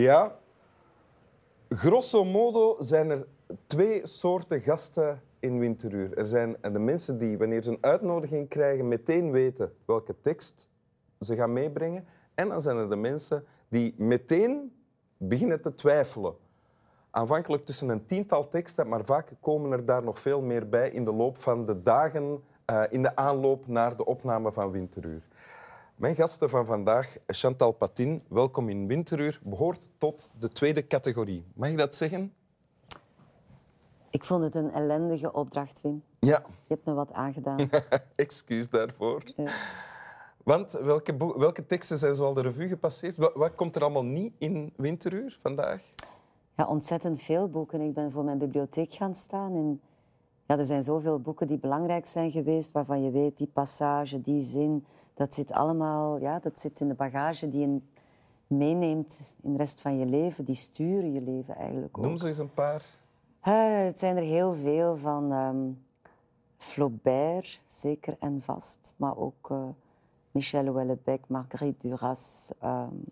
Ja. Grosso modo zijn er twee soorten gasten in Winteruur. Er zijn de mensen die, wanneer ze een uitnodiging krijgen, meteen weten welke tekst ze gaan meebrengen. En dan zijn er de mensen die meteen beginnen te twijfelen. Aanvankelijk tussen een tiental teksten, maar vaak komen er daar nog veel meer bij in de loop van de dagen uh, in de aanloop naar de opname van Winteruur. Mijn gasten van vandaag, Chantal Patin, welkom in Winteruur, behoort tot de tweede categorie. Mag ik dat zeggen? Ik vond het een ellendige opdracht, Wim. Ja. Je hebt me wat aangedaan. Excuus daarvoor. Ja. Want welke, welke teksten zijn zoal de revue gepasseerd? Wat, wat, komt er allemaal niet in Winteruur vandaag? Ja, ontzettend veel boeken. Ik ben voor mijn bibliotheek gaan staan. En ja, er zijn zoveel boeken die belangrijk zijn geweest, waarvan je weet, die passage, die zin, dat zit allemaal ja, dat zit in de bagage die je meeneemt in de rest van je leven. Die sturen je leven eigenlijk ook. Noem ze eens een paar. Uh, het zijn er heel veel van um, Flaubert, zeker en vast, maar ook uh, Michel Houellebecq, Marguerite Duras, um,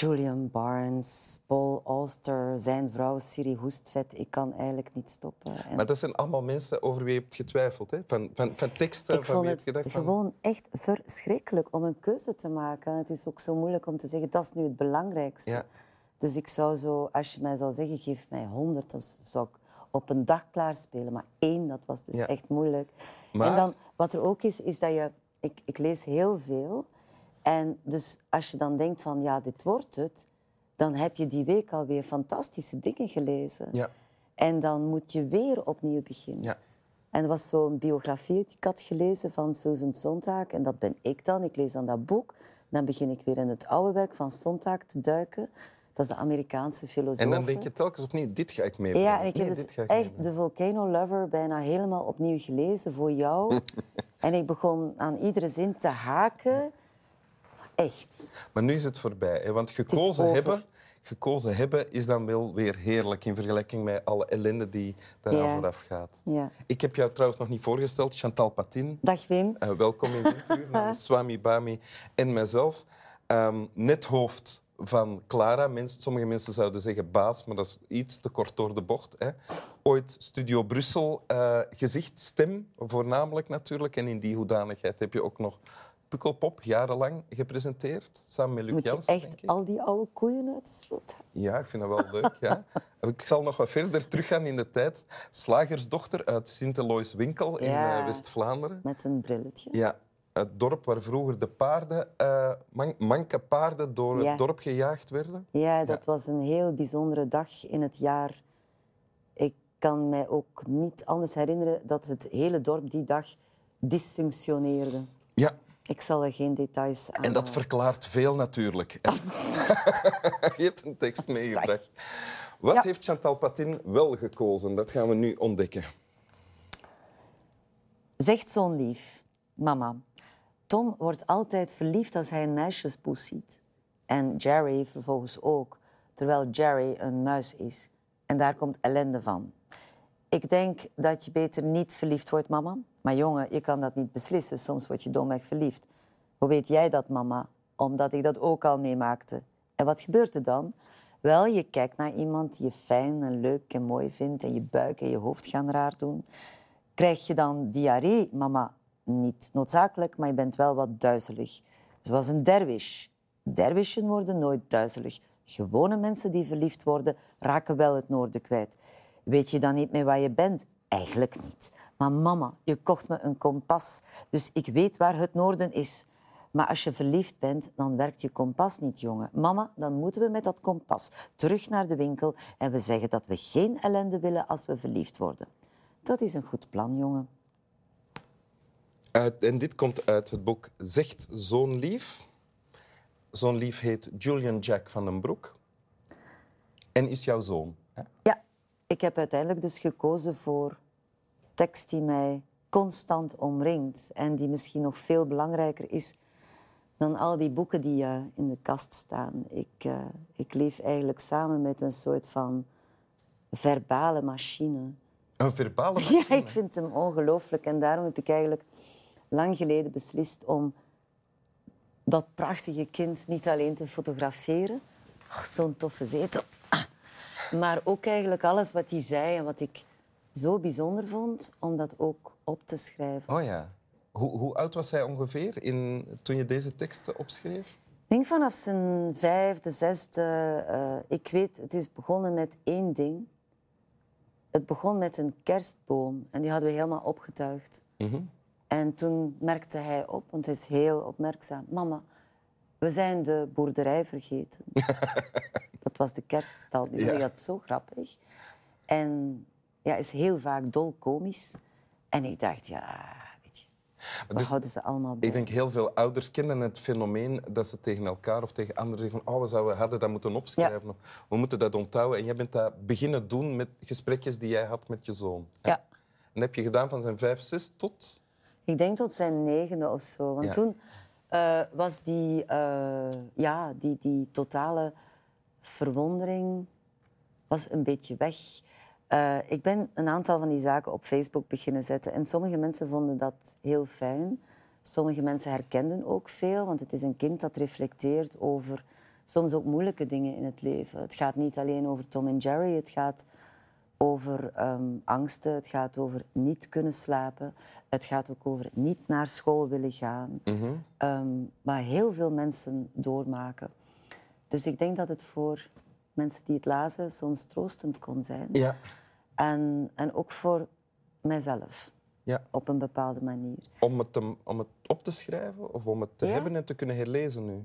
Julian Barnes, Paul Auster, zijn vrouw Siri Hoestvet. Ik kan eigenlijk niet stoppen. En... Maar dat zijn allemaal mensen over wie je hebt getwijfeld, hè? Van, van, van teksten. Ik van vond wie het heb gedacht, van... gewoon echt verschrikkelijk om een keuze te maken. Het is ook zo moeilijk om te zeggen, dat is nu het belangrijkste. Ja. Dus ik zou zo, als je mij zou zeggen, geef mij honderd, dan zou ik op een dag klaarspelen. Maar één, dat was dus Ja. echt moeilijk. Maar- En dan, wat er ook is, is dat je... Ik, ik lees heel veel. En dus als je dan denkt van, ja, dit wordt het... Dan heb je die week alweer fantastische dingen gelezen. Ja. En dan moet je weer opnieuw beginnen. Ja. En er was zo'n biografie die ik had gelezen van Susan Sontag. En dat ben ik dan. Ik lees dan dat boek. Dan begin ik weer in het oude werk van Sontag te duiken. Dat is de Amerikaanse filosoof. En dan denk je telkens opnieuw, dit ga ik meebrengen. Ja, en ik Nee, heb dus ik echt de Volcano Lover bijna helemaal opnieuw gelezen voor jou. en ik begon aan iedere zin te haken. Echt. Maar nu is het voorbij, hè? want gekozen hebben, gekozen hebben is dan wel weer heerlijk in vergelijking met alle ellende die daaraan Ja. vooraf gaat. Ja. Ik heb jou trouwens nog niet voorgesteld, Chantal Patin. Dag Wim. Eh, welkom in dit uur, namens Swami Bami en mijzelf. Ehm, net hoofd van Clara. Sommige mensen zouden zeggen baas, maar dat is iets te kort door de bocht. Hè. Ooit Studio Brussel eh, gezicht, stem voornamelijk natuurlijk. En in die hoedanigheid heb je ook nog Pukkelpop jarenlang gepresenteerd, samen met Luc Moet je echt al die oude koeien uit de sloot? Ja, ik vind dat wel leuk. Ja. Ik zal nog wat verder teruggaan in de tijd. Slagersdochter uit Sint-Elois-Winkel in Ja. eh, West-Vlaanderen. Met een brilletje. Ja, het dorp waar vroeger de paarden, man- manke paarden door Ja. het dorp gejaagd werden. Ja, dat was een heel bijzondere dag in het jaar. Ik kan mij ook niet anders herinneren dat het hele dorp die dag dysfunctioneerde. Ja, Ik zal er geen details aan. en dat verklaart veel natuurlijk. Je hebt een tekst meegebracht. Wat Ja. heeft Chantal Patin wel gekozen? Dat gaan we nu ontdekken. Zegt zo'n lief, mama. Tom wordt altijd verliefd als hij een meisjespoes ziet. En Jerry vervolgens ook, terwijl Jerry een muis is. En daar komt ellende van. Ik denk dat je beter niet verliefd wordt, mama. Maar jongen, je kan dat niet beslissen. Soms word je domweg verliefd. Hoe weet jij dat, mama? Omdat ik dat ook al meemaakte. En wat gebeurt er dan? Wel, je kijkt naar iemand die je fijn en leuk en mooi vindt... en je buik en je hoofd gaan raar doen. Krijg je dan diarree, mama? Niet noodzakelijk, maar je bent wel wat duizelig. Zoals een derwish. Derwishen worden nooit duizelig. Gewone mensen die verliefd worden, raken wel het noorden kwijt. Weet je dan niet meer waar je bent? Eigenlijk niet. Maar mama, je kocht me een kompas, dus ik weet waar het noorden is. Maar als je verliefd bent, dan werkt je kompas niet, jongen. Mama, dan moeten we met dat kompas terug naar de winkel en we zeggen dat we geen ellende willen als we verliefd worden. Dat is een goed plan, jongen. Uit, en dit komt uit het boek Zegt Zo'n Lief. Zo'n lief heet Julian Jack van den Broek. En is jouw zoon. Hè? Ja, ik heb uiteindelijk dus gekozen voor tekst die mij constant omringt en die misschien nog veel belangrijker is dan al die boeken die eh, in de kast staan. Ik, eh, ik leef eigenlijk samen met een soort van verbale machine. Een verbale Ja, machine. ik vind hem ongelooflijk en daarom heb ik eigenlijk lang geleden beslist om dat prachtige kind niet alleen te fotograferen, oh, zo'n toffe zetel. Maar ook eigenlijk alles wat hij zei en wat ik zo bijzonder vond, om dat ook op te schrijven. Oh ja. Hoe, hoe oud was hij ongeveer in, toen je deze teksten opschreef? Ik denk vanaf zijn vijfde, zesde. eh, ik weet, het is begonnen met één ding. Het begon met een kerstboom en die hadden we helemaal opgetuigd. Mhm. En toen merkte hij op, want hij is heel opmerkzaam. Mama, we zijn de boerderij vergeten. dat was de kerststal. Die vond Ja. dat zo grappig. En ja, is heel vaak dolkomisch. En ik dacht, ja, weet je, we dus- houden ze allemaal bij. Ik denk heel veel ouders kennen het fenomeen dat ze tegen elkaar of tegen anderen zeggen van oh, we zouden, hadden dat moeten opschrijven. Of, we moeten dat onthouden. En jij bent dat beginnen doen met gesprekjes die jij had met je zoon. hè? Ja. En heb je gedaan van zijn vijf, zes tot... Ik denk tot zijn negende of zo. Want Ja. toen eh, was die, eh, ja, die, die totale verwondering was een beetje weg. Eh, ik ben een aantal van die zaken op Facebook beginnen zetten. En sommige mensen vonden dat heel fijn. Sommige mensen herkenden ook veel, want het is een kind dat reflecteert over soms ook moeilijke dingen in het leven. Het gaat niet alleen over Tom en Jerry, het gaat over ehm, angsten, het gaat over niet kunnen slapen, het gaat ook over niet naar school willen gaan, Ehm, waar heel veel mensen doormaken. Dus ik denk dat het voor mensen die het lazen soms troostend kon zijn. Ja. En, en ook voor mijzelf, ja. op een bepaalde manier. Om, het, te- om het op te schrijven of om het te Ja. hebben en te kunnen herlezen nu?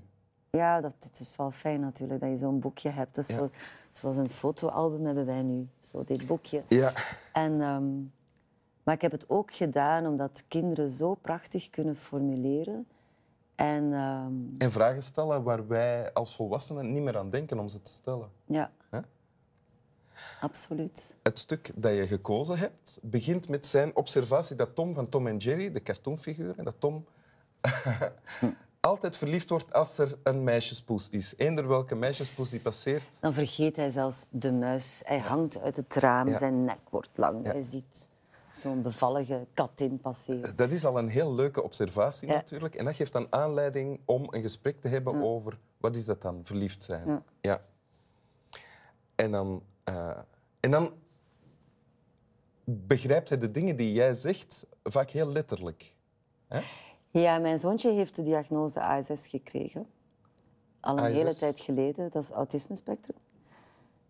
Ja, dat, het is wel fijn natuurlijk dat je zo'n boekje hebt. Dat is Ja. zo, zoals een fotoalbum hebben wij nu, zo dit boekje. Ja. En, ehm, maar ik heb het ook gedaan omdat kinderen zo prachtig kunnen formuleren. En ehm, En vragen stellen waar wij als volwassenen niet meer aan denken om ze te stellen. ja, absoluut. Het stuk dat je gekozen hebt begint met zijn observatie dat Tom van Tom en Jerry, de cartoonfiguren, dat Tom altijd verliefd wordt als er een meisjespoes is. Eender welke meisjespoes die passeert. Dan vergeet hij zelfs de muis. Hij hangt uit het raam, Ja. zijn nek wordt lang. Hij ziet zo'n bevallige katin passeren. Dat is al een heel leuke observatie Ja. natuurlijk. En dat geeft dan aanleiding om een gesprek te hebben over wat is dat dan, verliefd zijn. Ja. Ja. En, dan, eh, en dan begrijpt hij de dingen die jij zegt vaak heel letterlijk. Hè? Ja, mijn zoontje heeft de diagnose ASS gekregen. Al een hele tijd geleden. Dat is autisme-spectrum.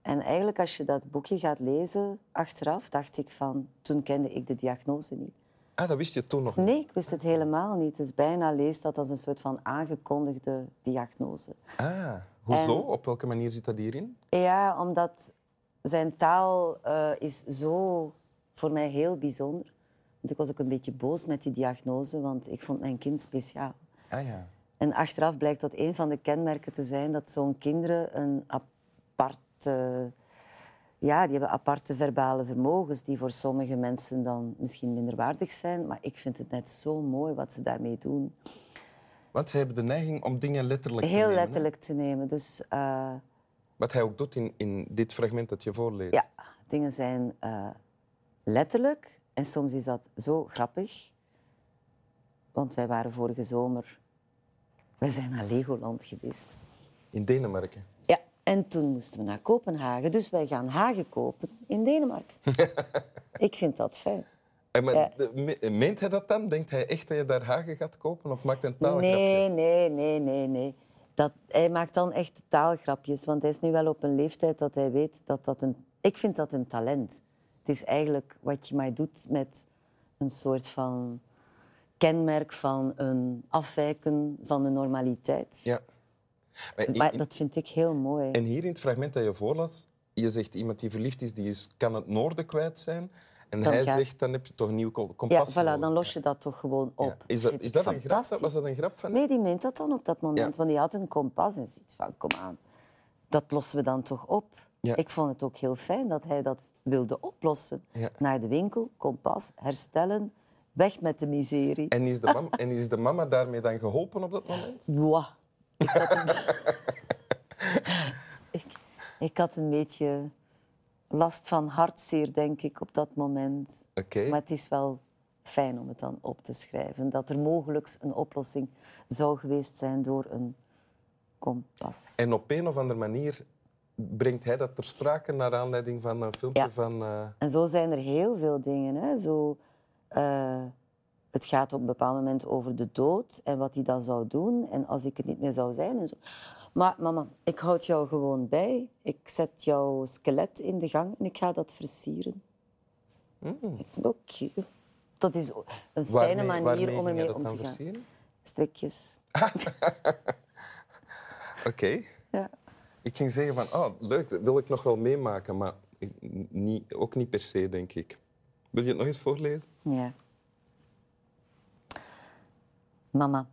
En eigenlijk, als je dat boekje gaat lezen, achteraf dacht ik van... Toen kende ik de diagnose niet. Ah, dat wist je toen nog niet. Nee, ik wist het helemaal niet. Dus bijna leest dat als een soort van aangekondigde diagnose. Ah, hoezo? En- Op welke manier zit dat hierin? Ja, omdat zijn taal eh, is zo voor mij heel bijzonder. Want ik was ook een beetje boos met die diagnose, want ik vond mijn kind speciaal. Ah ja. En achteraf blijkt dat een van de kenmerken te zijn dat zo'n kinderen een aparte... Ja, die hebben aparte verbale vermogens die voor sommige mensen dan misschien minderwaardig zijn. Maar ik vind het net zo mooi wat ze daarmee doen. Want ze hebben de neiging om dingen letterlijk te Heel nemen. hè? letterlijk te nemen. Dus eh, Wat hij ook doet in, in dit fragment dat je voorleest. ja, dingen zijn eh, letterlijk. En soms is dat zo grappig. Want wij waren vorige zomer... Wij zijn naar Legoland geweest. In Denemarken. En toen moesten we naar Kopenhagen. Dus wij gaan hagen kopen in Denemarken. ik vind dat fijn. En maar, Ja. meent hij dat dan? Denkt hij echt dat je daar hagen gaat kopen? Of maakt hij een taalgrapje? Nee, nee, nee, nee, nee. Dat, hij maakt dan echt taalgrapjes. Want hij is nu wel op een leeftijd dat hij weet dat dat een... Ik vind dat een talent. Het is eigenlijk wat je mij doet met een soort van kenmerk van een afwijken van de normaliteit. Ja. Maar dat vind ik heel mooi. En hier in het fragment dat je voorlas, je zegt iemand die verliefd is, die is, kan het noorden kwijt zijn. En Dan hij zegt, dan heb je toch een nieuw ko- Ja, kompas voilà, dan los je dat toch gewoon op. Ja. Is dat, is dat een grap? Was dat een grap van Nee, die meent dat dan op dat moment. Ja. Want die had een kompas en zoiets van, kom aan. Dat lossen we dan toch op. Ja. Ik vond het ook heel fijn dat hij dat wilde oplossen. Naar de winkel, kompas, herstellen, weg met de miserie. En is, de mam, en is de mama daarmee dan geholpen op dat moment? Ik had een... ik, ik had een beetje last van hartzeer, denk ik, op dat moment. Oké. Maar het is wel fijn om het dan op te schrijven. Dat er mogelijk een oplossing zou geweest zijn door een kompas. En op een of andere manier brengt hij dat ter sprake naar aanleiding van een filmpje Ja. van... eh, En zo zijn er heel veel dingen. Hè? Zo, eh, het gaat op een bepaald moment over de dood en wat hij dan zou doen. En als ik er niet meer zou zijn. En zo. Maar mama, ik houd jou gewoon bij. Ik zet jouw skelet in de gang en ik ga dat versieren. Ik denk, Oké. Dat is een fijne waarmee- manier waarmee om ermee om te gaan. versieren? Strikjes. Oké. Ja. Ik ging zeggen van, oh, leuk, dat wil ik nog wel meemaken, maar ik- niet, ook niet per se, denk ik. Wil je het nog eens voorlezen? Ja. Mama,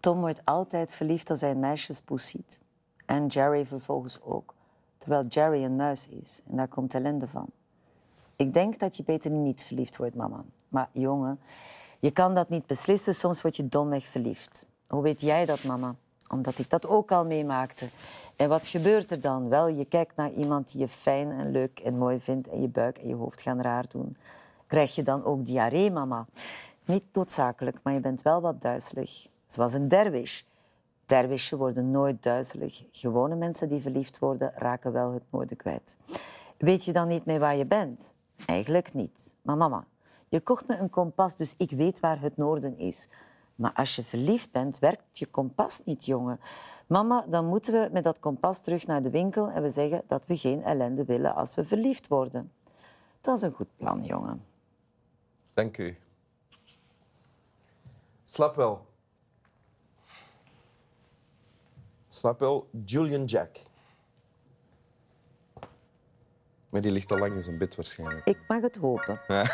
Tom wordt altijd verliefd als hij een meisjespoes ziet. En Jerry vervolgens ook. Terwijl Jerry een muis is. En daar komt ellende van. Ik denk dat je beter niet verliefd wordt, mama. Maar jongen, je kan dat niet beslissen. Soms word je domweg verliefd. Hoe weet jij dat, mama? Omdat ik dat ook al meemaakte. En wat gebeurt er dan? Wel, je kijkt naar iemand die je fijn en leuk en mooi vindt en je buik en je hoofd gaan raar doen. Krijg je dan ook diarree, mama? Niet noodzakelijk, maar je bent wel wat duizelig. Zoals een derwish. Derwishen worden nooit duizelig. Gewone mensen die verliefd worden, raken wel het noorden kwijt. Weet je dan niet meer waar je bent? Eigenlijk niet. Maar mama, je kocht me een kompas, dus ik weet waar het noorden is. Maar als je verliefd bent, werkt je kompas niet, jongen. Mama, dan moeten we met dat kompas terug naar de winkel en we zeggen dat we geen ellende willen als we verliefd worden. Dat is een goed plan, jongen. Dank u. Slap wel. Slap wel, Julian Jack. Maar die ligt al lang in zijn bed waarschijnlijk. Ik mag het hopen.